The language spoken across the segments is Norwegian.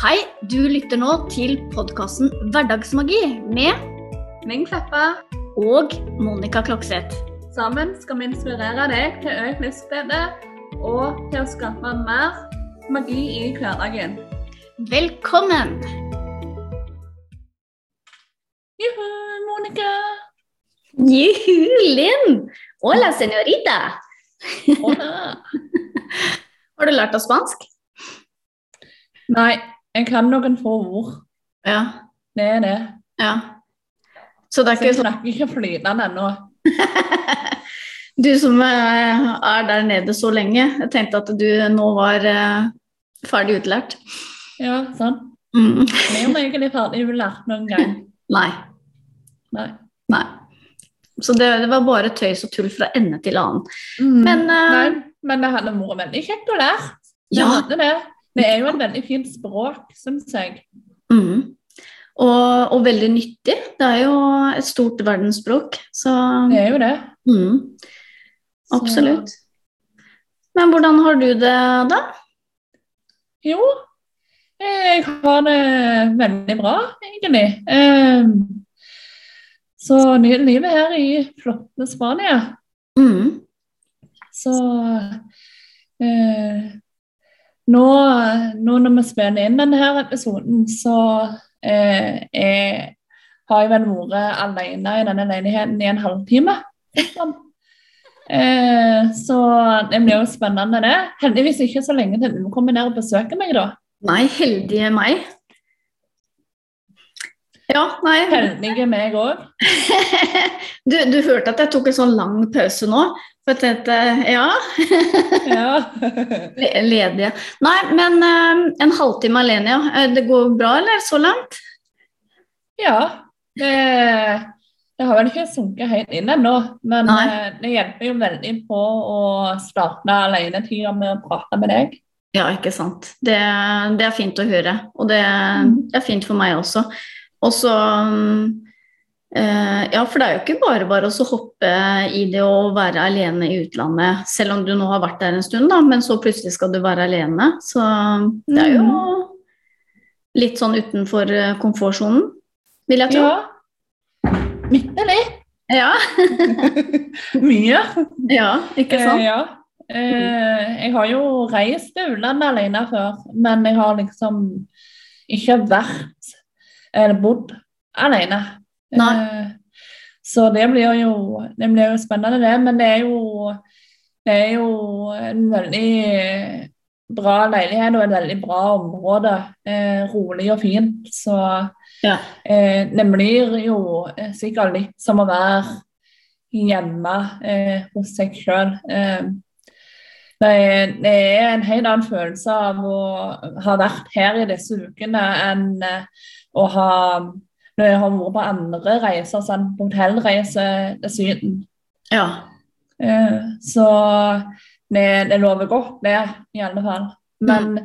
Hei, du lytter nå til podkasten Hverdagsmagi med Ming Kleppa. og Monica Klokseth. Sammen skal vi inspirere deg til økt livsglede og til å skape mer magi i hverdagen. Velkommen! Juhu, Monica! Juhu, Linn! Hola, señorita! Hola. Har du lært deg spansk? Nei, jeg kan noen få ord. Ja. Er det. ja. Så det er Så jeg ikke snakker ikke flytende ennå. Du som eh, er der nede så lenge, jeg tenkte at du nå var eh, ferdig utlært. Ja, sånn. Mm. Vi er egentlig ferdig utlært noen gang. Nei. Nei. Nei. Så det, det var bare tøys og tull fra ende til annen. Mm. Men, uh, Nei, men det hadde vært veldig kjekt å lære. Det Ja. hadde det. Det er jo et veldig fint språk, syns jeg. Mm. Og, og veldig nyttig. Det er jo et stort verdensspråk, så Det er jo det. mm. Så- Absolutt. Men hvordan har du det, da? Jo, jeg har det veldig bra, egentlig. Ehm, så livet her i flotte Spania, Mm. så eh, nå, nå når vi spiller inn denne episoden, så eh, jeg, har jeg vel vært alene i denne leiligheten i en halvtime. Eh, så det blir jo spennende, det. Heldigvis ikke så lenge til du kommer ned og besøker meg, da. Nei, heldige meg. Ja, nei Heldige meg òg. du, du hørte at jeg tok en sånn lang pause nå? For jeg tenkte ja, Ja. le- ledige. Nei, men eh, en halvtime alene, ja. Eh, Det går bra, eller? Så langt? ja. Det, det har vel ikke sunket helt inn ennå, men Nei. eh, det hjelper jo veldig på å starte alenetida med å prate med deg. Ja, ikke sant. Det, det er fint å høre, og det, Mm. det er fint for meg også. Og så mm, eh, Ja, for det er jo ikke bare bare å hoppe i det å være alene i utlandet, selv om du nå har vært der en stund, da, men så plutselig skal du være alene. Så det er jo litt sånn utenfor eh, komfortsonen, vil jeg tro. Ja. Bitte litt. Ja, Mye. ja ikke Eh, sant? ja. Eh, jeg har jo reist til utlandet alene før, men jeg har liksom ikke vært bodd alene. Nei. Eh, så det blir, jo, det blir jo spennende, det. Men det er jo, det er jo en veldig bra leilighet og et veldig bra område. Eh, rolig og fint. Så Ja. eh, det blir jo eh, sikkert litt som å være hjemme eh, hos seg sjøl. Eh, det, det er en helt annen følelse av å ha vært her i disse ukene enn eh, å ha når jeg har vært på andre reiser, sånn på hotellreise til Syden. ja. Eh, så det, det lover godt, det, i alle fall. Men,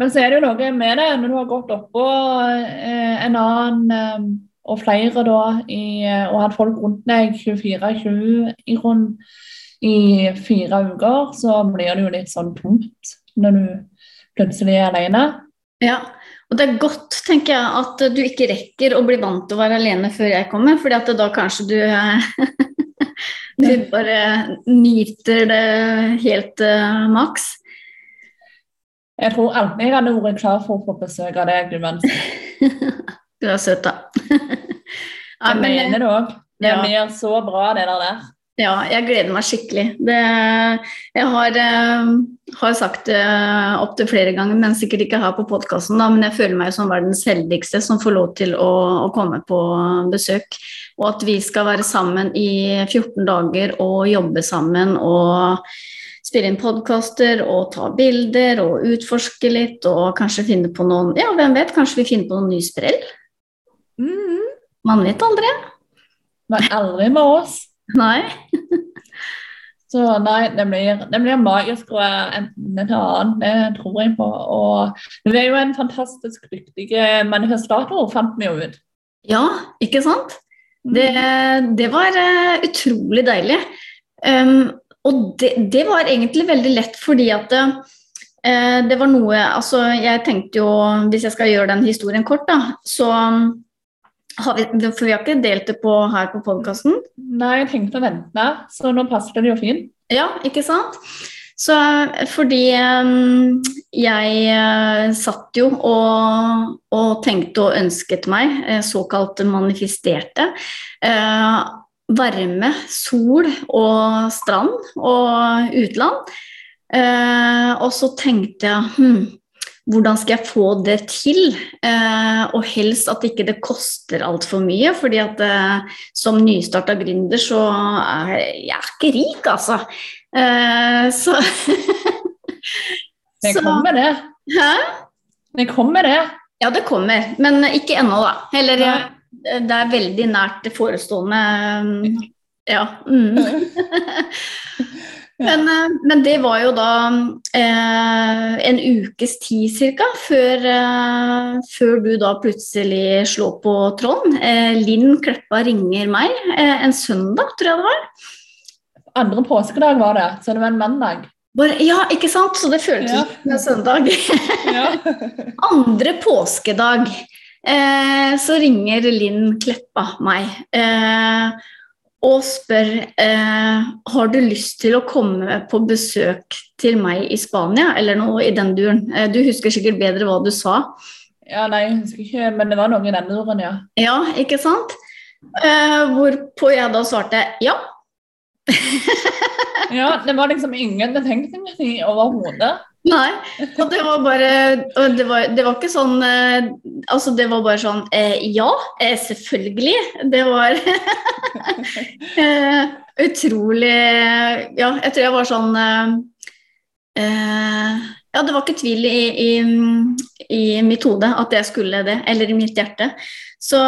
men så er det jo noe med det når du har gått oppå eh, en annen eh, og flere da, i, og hatt folk rundt deg 24-20 i grunn i fire uker, så blir det jo litt sånn tomt når du plutselig er alene. Ja, og det er godt, tenker jeg, at du ikke rekker å bli vant til å være alene før jeg kommer, fordi at da kanskje du eh, Du bare nyter det helt uh, maks. Jeg tror aldri jeg hadde vært klar for å få besøk av deg, du menneske. Du er søt, da. Ja, Jeg men, mener det òg. Det blir så bra, det der. Ja, jeg gleder meg skikkelig. Det, jeg har, eh, har sagt det opptil flere ganger, men sikkert ikke her på podkasten, men jeg føler meg som verdens heldigste som får lov til å, å komme på besøk. Og at vi skal være sammen i 14 dager og jobbe sammen og spille inn podkaster og ta bilder og utforske litt og kanskje finne på noen Ja, hvem vet, kanskje vi finner på noen ny sprell? Mm. Man vet aldri. Men aldri med oss. Nei. Så nei, det blir, det blir magisk å være enten til annen. Det tror jeg på. Og hun er jo en fantastisk dyktig manifestator, fant vi jo ut. Ja, ikke sant? Det, det var eh, utrolig deilig. Um, og det, det var egentlig veldig lett fordi at eh, det var noe Altså, jeg tenkte jo Hvis jeg skal gjøre den historien kort, da, så vi, For vi har ikke delt det på her på podkasten. Nei, jeg tenkte å vente, så nå passer det jo fint. Ja, ikke sant? Så fordi um, jeg uh, satt jo og, og, tenkte og ønsket meg, såkalt manifesterte, varme, sol og strand og utland. og så tenkte jeg hm, hvordan skal jeg få det til? og helst at ikke det koster altfor mye, fordi at som nystarta gründer så er jeg ikke rik, altså. Eh, så Det kommer, det. Hæ? Det kommer, det. Ja, det kommer, men ikke ennå, da. Eller ja. det er veldig nært det forestående. Ja. Mm. men, eh, men, det var jo da eh, en ukes tid ca. Før, eh, før, du da plutselig slår på tråden. Eh, Linn Kleppa ringer meg eh, en søndag, tror jeg det var andre påskedag var det, så det var en mandag. Bare, ja, ikke sant? Så det føltes ja. som en søndag. andre påskedag eh, så ringer Linn Kleppa meg eh, og spør eh, har du lyst til å komme på besøk til meg i Spania, eller noe i den duren. Eh, du husker sikkert bedre hva du sa. Ja, nei, jeg husker ikke, men det var noe i den duren, ja. Ja, ikke sant? Eh, hvorpå jeg da svarte ja ja, det var liksom ingen betenkninger overhodet. Nei, og det var bare det var, det var, ikke sånn eh, Altså, det var bare sånn eh, Ja, eh, selvfølgelig. Det var eh, utrolig Ja, jeg tror jeg var sånn eh, eh, Ja, det var ikke tvil i, i, i mitt hode at jeg skulle det, eller i mitt hjerte. Så,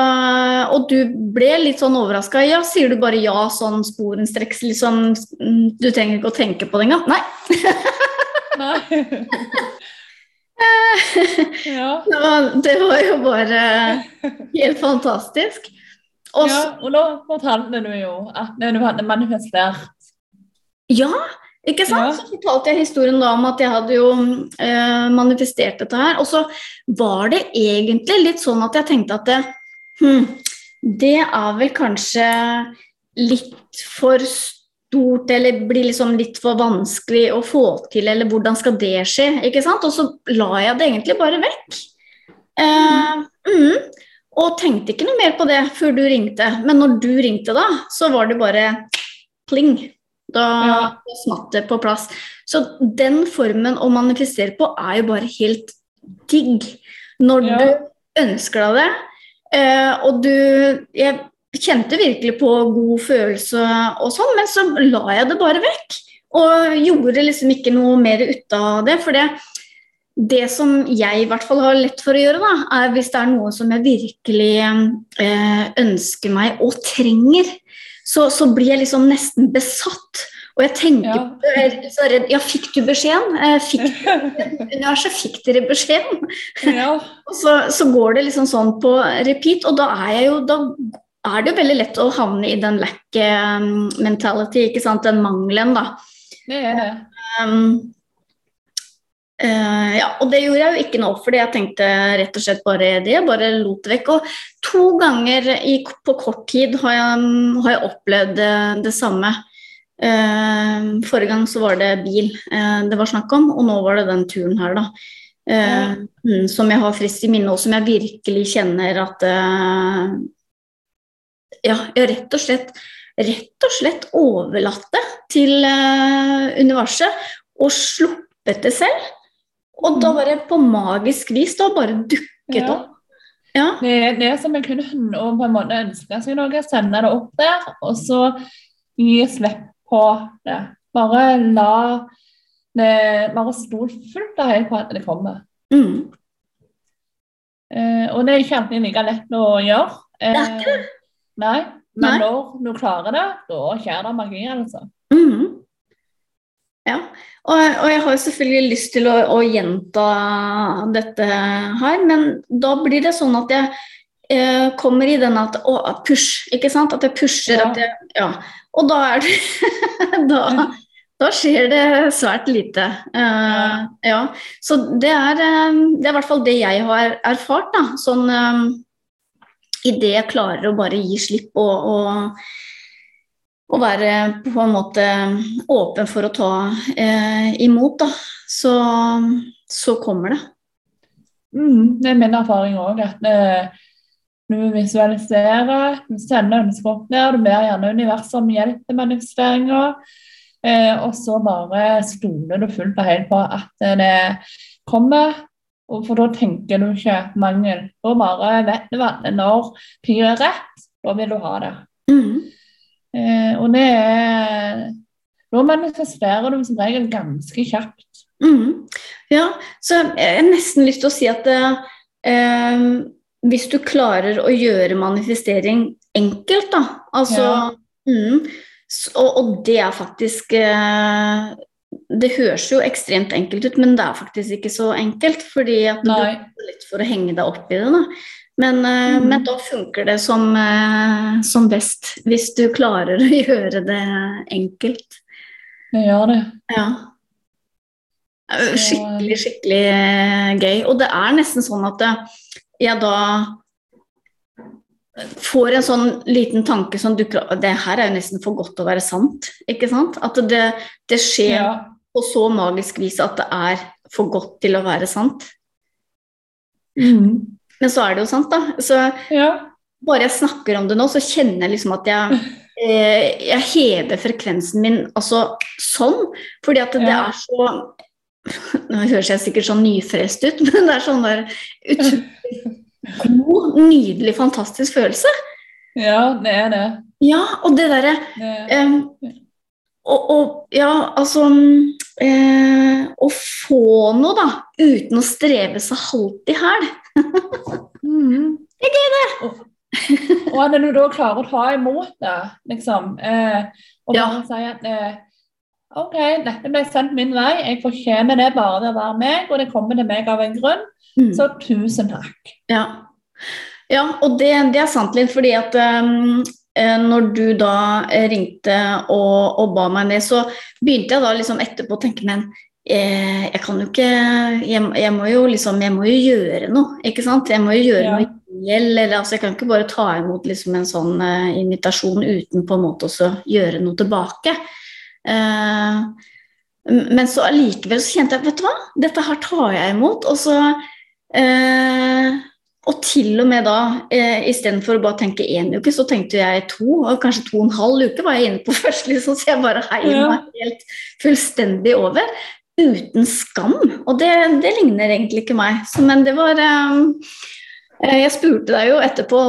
og du ble litt sånn overraska. Ja, sier du bare ja sånn sporenstreks, liksom Du trenger ikke å tenke på det engang? Nei. Nei. ja. det, var, jo bare helt fantastisk. Også, ja, og da fortalte du jo at du hadde manifestert. Ja, ikke sant? Ja. Så fortalte jeg historien da om at jeg hadde jo eh, manifestert dette her. Og så var det egentlig litt sånn at jeg tenkte at det, hm, Det er vel kanskje litt for stort, eller blir liksom litt for vanskelig å få til, eller hvordan skal det skje? ikke sant? Og så la jeg det egentlig bare vekk. Eh, mm, og tenkte ikke noe mer på det før du ringte. Men når du ringte, da, så var det bare pling. Da ja. smatt det på plass. Så den formen å manifestere på er jo bare helt digg. Når ja. du ønsker deg det, Eh, og du Jeg kjente virkelig på god følelse og sånn, men så la jeg det bare vekk. Og gjorde liksom ikke noe mer ut av det. For det, det som jeg i hvert fall har lett for å gjøre, da, er hvis det er noe som jeg virkelig eh, ønsker meg og trenger, så, så blir jeg liksom nesten besatt. Og jeg tenker ja. er så redd Ja, fikk du beskjeden? Eh, fikk, universet, fikk dere beskjeden? Ja. og så, så, går det liksom sånn på repeat, og da er jeg jo da er det jo veldig lett å havne i den lack mentality, ikke sant, den mangelen, da. Det er det. Um, uh, ja, og det gjorde jeg jo ikke nå, fordi jeg tenkte rett og slett bare det. Bare lot det vekk. Og to ganger i, på kort tid har jeg, har jeg opplevd det, det samme. Uh, forrige gang så var det bil uh, det var snakk om, og nå var det den turen her, da. Uh, mm, som jeg har frist i minne, og som jeg virkelig kjenner at Ja, rett og slett rett og slett overlatt det til universet og sluppet det selv. Og da var det på magisk vis da bare dukket ja. opp. Ja. Det, det som jeg kunne på en måte ønske seg noe, sende det opp der, og så gi slipp på det. Bare la det Bare stol fullt av helt på at det kommer. Mm. Eh, og det er ikke alltid like lett å gjøre. Eh, det er ikke det. Nei, men nei. når du klarer det, da skjer det magi, altså. Mm. Ja, og, og, jeg har selvfølgelig lyst til å, å, gjenta dette her, men da blir det sånn at jeg eh, kommer i den at å, push, ikke sant? At jeg pusher. Ja. At jeg, ja. Og da er det da, Da skjer det svært lite. Eh, ja. Så det er, um, det er i hvert fall det jeg har erfart. Da. Sånn um, idet jeg klarer å bare gi slipp og, og, og, være på en måte åpen for å ta eh, imot, da, så, så kommer det. Mm, det er min erfaring òg. At når du visualiserer, du sender ønsker opp ned, du ber gjerne universet om hjelp til manifesteringa, Eh, og så bare stoler du fullt og helt på at det kommer. For da tenker du ikke mangel. Da bare vet du at når tida er rett, da vil du ha det. Mm. Eh, og det er Da manifesterer du som regel ganske kjapt. Mm. Ja, så jeg har nesten lyst til å si at eh, hvis du klarer å gjøre manifestering enkelt, da altså ja. mm, og, og, det er faktisk eh, Det høres jo ekstremt enkelt ut, men det er faktisk ikke så enkelt. Fordi at du har litt for å henge deg opp i det. da. Men, eh, mm. men, da funker det som, eh, som, best, hvis du klarer å gjøre det enkelt. Det gjør det. Ja. Skikkelig, skikkelig gøy. Og det er nesten sånn at jeg da får en sånn liten tanke som dukker opp Det her er jo nesten for godt til å være sant. ikke sant? At det, det skjer ja. På så magisk vis at det er for godt til å være sant. Mm. Men så er det jo sant, da. Så ja. bare jeg snakker om det nå, så kjenner jeg liksom at jeg eh, jeg hever frekvensen min altså sånn, fordi at det ja. er så Nå høres jeg sikkert sånn nyfrelst ut, men det er sånn der utrolig god, nydelig, fantastisk følelse. Ja, det er det. Ja, og det derre og, og, ja, altså eh, Å få noe, da, uten å streve seg halvt i hæl. Det er gøy, det. Og, og at du da klarer å ta imot det, liksom. Eh, og bare ja. si at eh, OK, dette ble sendt min vei, jeg fortjener det bare ved å være meg, og det kommer til meg av en grunn. Mm. Så tusen takk. Ja, ja og det, det, er sant litt, fordi at um, når du da ringte og, og, ba meg ned, så begynte jeg da liksom etterpå å tenke men eh, jeg kan jo ikke jeg, jeg, må jo liksom Jeg må jo gjøre noe, ikke sant? Jeg må jo gjøre ja. noe gjeld, eller altså Jeg kan ikke bare ta imot liksom en sånn eh, invitasjon uten på en måte også gjøre noe tilbake. Eh, men så allikevel så kjente jeg vet du hva, dette her tar jeg imot. Og så Eh, og til og med da, eh, istedenfor å bare tenke én uke, så tenkte jeg to, og kanskje to og en halv uke var jeg inne på først, liksom, så jeg bare heiv ja. meg helt fullstendig over. Uten skam. Og det, det ligner egentlig ikke meg. Så, men det var eh, eh Jeg spurte deg jo etterpå,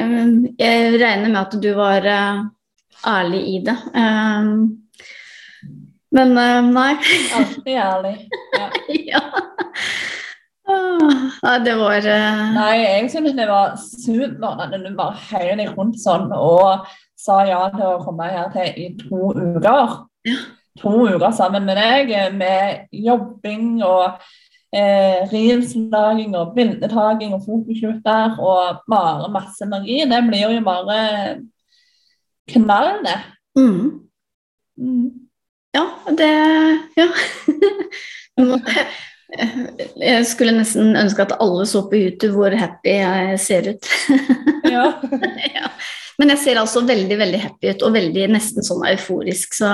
eh, jeg regner med at du var eh, ærlig i det. men nei. Alltid ærlig. Ja. ja. Nei, det var uh... Nei, jeg synes det var supert at du bare heiv deg rundt sånn og sa ja til å komme her til i to uker. Ja. To uker sammen med deg med jobbing og eh, reelslaging og bildetaking og fokuslutter og bare masse magi. Det blir jo bare knall, det. Mm. Mm. Ja, det Ja. Jeg skulle nesten ønske at alle så på YouTube hvor happy jeg ser ut. Ja. ja. Men jeg ser altså veldig veldig happy ut, og veldig nesten sånn euforisk, så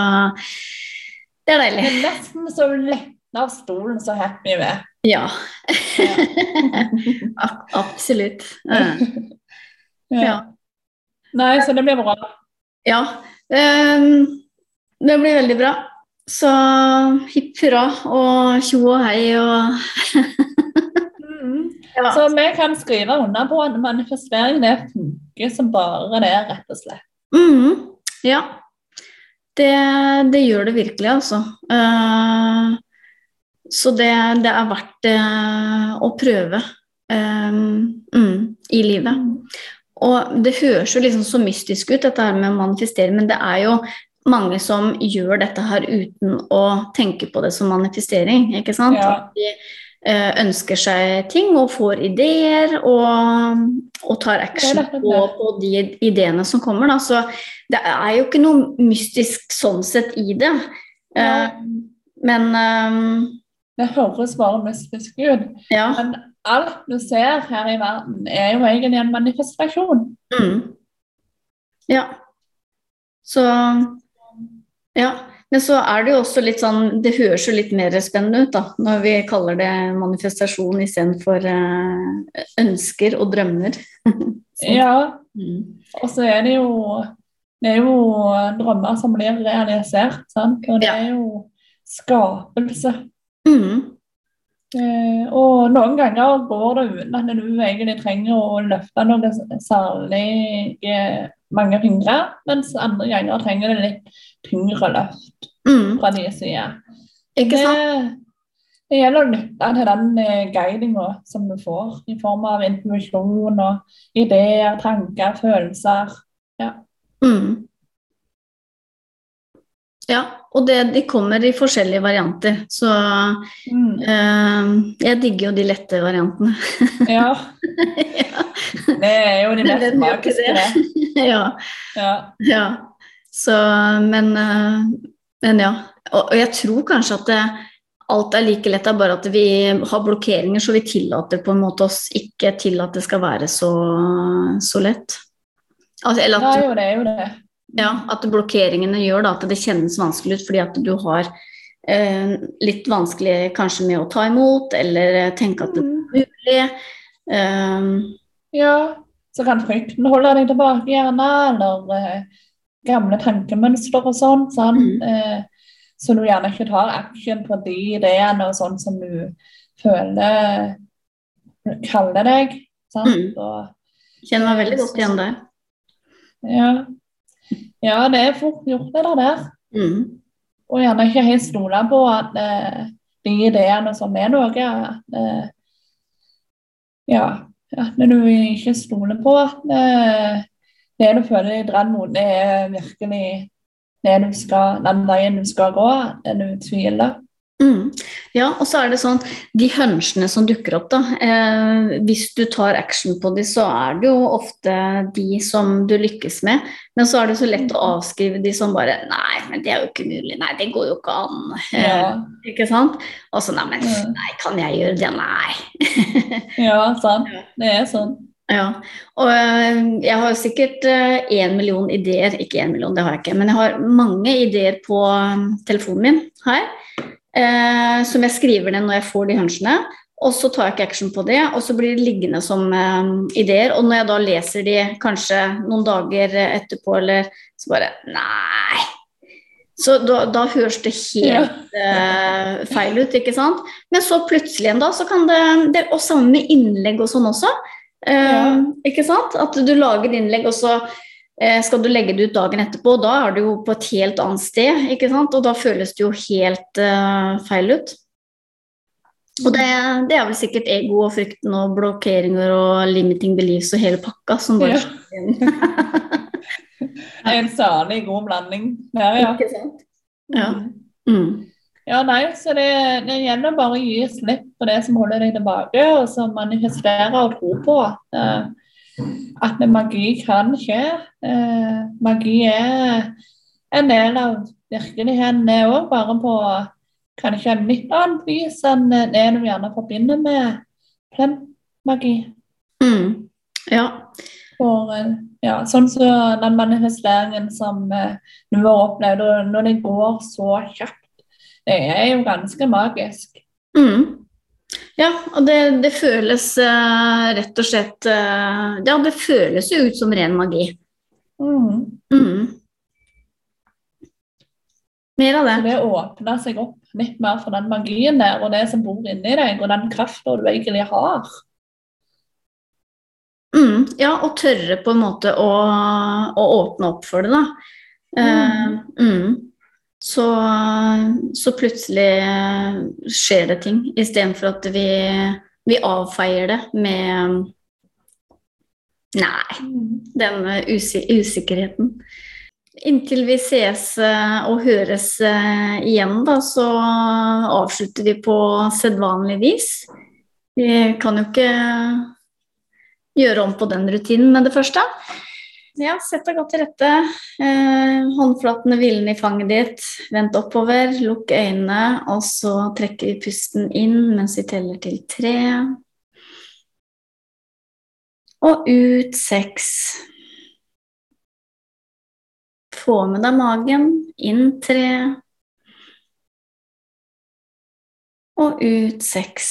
det er deilig. Men nesten så letta av stolen så happy vi er. Ja. Absolutt. Ja. ja. Nei, så det blir bra. Ja. Um, det blir veldig bra. Så hipp hurra og tjo og hei og mm. ja. Så vi kan skrive under på at manifestering det funker som bare det, rett og slett. Mm. Ja. Det, det, gjør det virkelig, altså. Uh, så det, det, er verdt uh, å prøve um, mm, i livet. Og det høres jo liksom så mystisk ut, dette her med å manifestere, men det er jo mange som gjør dette her uten å tenke på det som manifestering. ikke sant? Ja. At de eh, ønsker seg ting og får ideer og, og tar action på, på, de ideene som kommer. Da. Så det er jo ikke noe mystisk sånn sett i det. Ja. men um, Det høres bare mystisk ut. ja. Men alt du ser her i verden, er jo egentlig en manifestasjon. Mm. Ja. Så Ja. Men så er det jo også litt sånn Det høres jo litt mer spennende ut, da, når vi kaller det manifestasjon istedenfor uh, ønsker og drømmer. Sånn. Ja, Mm. og så er det jo det er jo drømmer som blir realisert, sant? og det Ja. er jo skapelse. Mm. Eh, og noen ganger går det uten at du egentlig trenger å løfte noe særlig eh, mange fingre, mens andre ganger trenger det litt tyngre løft Mm. fra de side. Ikke sant? Det, det gjelder å lytte til den eh, guidinga som du får, i form av intuisjon og ideer, tanker, følelser. Mm. Ja, og det, de kommer i forskjellige varianter, så Mm. eh, jeg digger jo de lette variantene. Ja, ja. det er jo de mest magiske. ja. Ja. Ja, så Men, eh, men ja. Og, og jeg tror kanskje at det, alt er like lett, det er bare at vi har blokkeringer, så vi tillater på en måte oss ikke til at det skal være så, så lett. Altså, eller ja, jo, det er jo det. ja, at blokkeringene gjør da, at det kjennes vanskelig ut fordi at du har eh, litt vanskelig kanskje med å ta imot, eller tenke at det er mulig. Um, Ja, så kan frykten holde deg tilbake, gjerne, eller eh, gamle tankemønster og sånn. Mm. Eh, så du gjerne ikke tar action på de ideene og sånn som du føler kaller deg. sant? Mm. Og, kjenner meg veldig godt igjen der. ja. ja, det er fort gjort, det der. Mm. Og gjerne ikke helt stole på at eh, de ideene som er noe at, eh, Ja, at du ikke stoler på at eh, det du føler i drar mot, det er virkelig det du skal, den veien du skal gå, det du tviler. Mm. Ja, og så er det sånn, de hunchene som dukker opp, da. Eh, hvis du tar action på de, så er det jo ofte de som du lykkes med. Men så er det så lett å avskrive de som bare Nei, men det er jo ikke mulig. Nei, det går jo ikke an. Eh, Ja, Ikke sant? Og så nei, men nei, kan jeg gjøre det? Nei. ja sant. Det er sånn. Ja, og øh, jeg har sikkert én million ideer, ikke én million, det har jeg ikke, men jeg har mange ideer på øh, telefonen min her, eh, som jeg skriver ned når jeg får de hunchene, og så tar jeg ikke action på det, og så blir det liggende som eh, ideer, og når jeg da leser de kanskje noen dager etterpå, eller så bare Nei! Så da, da høres det helt eh, feil ut, ikke sant? Men så plutselig en dag, så kan det, det Og sammen med innlegg og sånn også. Ja. Ikke sant? At du lager innlegg, og så eh, skal du legge det ut dagen etterpå. Da er du jo på et helt annet sted, ikke sant? og da føles det jo helt uh, feil ut. Og det, det er vel sikkert ego og frykten og blokkeringer og limiting beliefs og hele pakka som bare Ja. inn. En særlig god blanding Ja, ja. Ikke sant? Ja. Mm. Ja, nei, så det, det gjelder bare å gi slipp på det som holder deg tilbake, og så manifestere og tro på at, eh, at magi kan skje. Uh, magi er en del av virkeligheten, det òg, bare på kanskje en litt annet vis enn det du gjerne forbinder med plantmagi. Mm. Ja. For, eh, ja, sånn som den manifesteringen som uh, du har opplevd, og når det går så kjapt, det er jo ganske magisk. Mm. Ja, og det, det føles uh, rett og slett uh, Ja, det føles jo ut som ren magi. Mm. Mm. Mer av Så det. det åpner seg opp litt mer for den magien der, og det som bor inni deg, og den krafta du egentlig har. Mm. Ja, og tørre på en måte å, å åpne opp for det, da. Uh, mm. Så, så plutselig eh, skjer det ting, istedenfor at vi, vi avfeier det med Nei, den usi usikkerheten. Inntil vi ses eh, og høres eh, igjen, da, så avslutter vi på sedvanlig vis. Vi kan jo ikke gjøre om på den rutinen med det første. Ja, sett deg godt til rette. Eh, håndflatene hvilende i fanget ditt. Vent oppover, lukk øynene, og så trekker vi pusten inn mens vi teller til tre. Og ut seks. Få med deg magen. Inn tre. Og ut seks.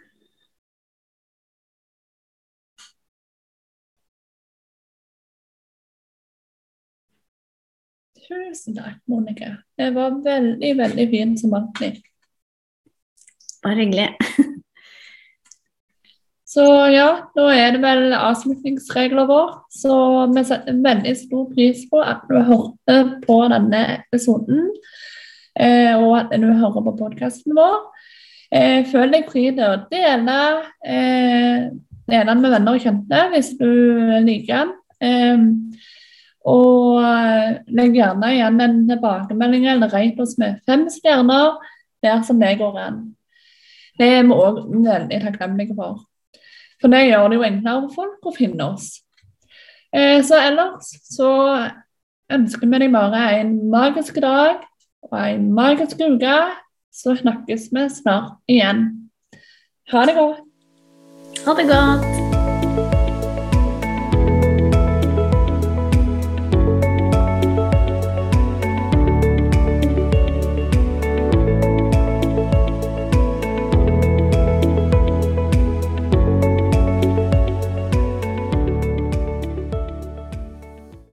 Tusen takk, Monica. Det var veldig, veldig fint som alltid. Bare hyggelig. Så ja, da er det vel avslutningsregler vår. Så vi setter veldig stor pris på at du hørte på denne episoden, eh, og at du hører på podkasten vår. Eh, føl deg fri til å dele, eh, dele den med venner og kjente hvis du liker den. Eh, og legg gjerne igjen en tilbakemelding eller rate oss med fem stjerner der som det går an. Det er vi òg veldig takknemlige for. For det gjør det jo enklere for folk å finne oss. Eh, så ellers så ønsker vi deg bare en magisk dag og en magisk uke. Så snakkes vi snart igjen. Ha det godt. Ha det godt.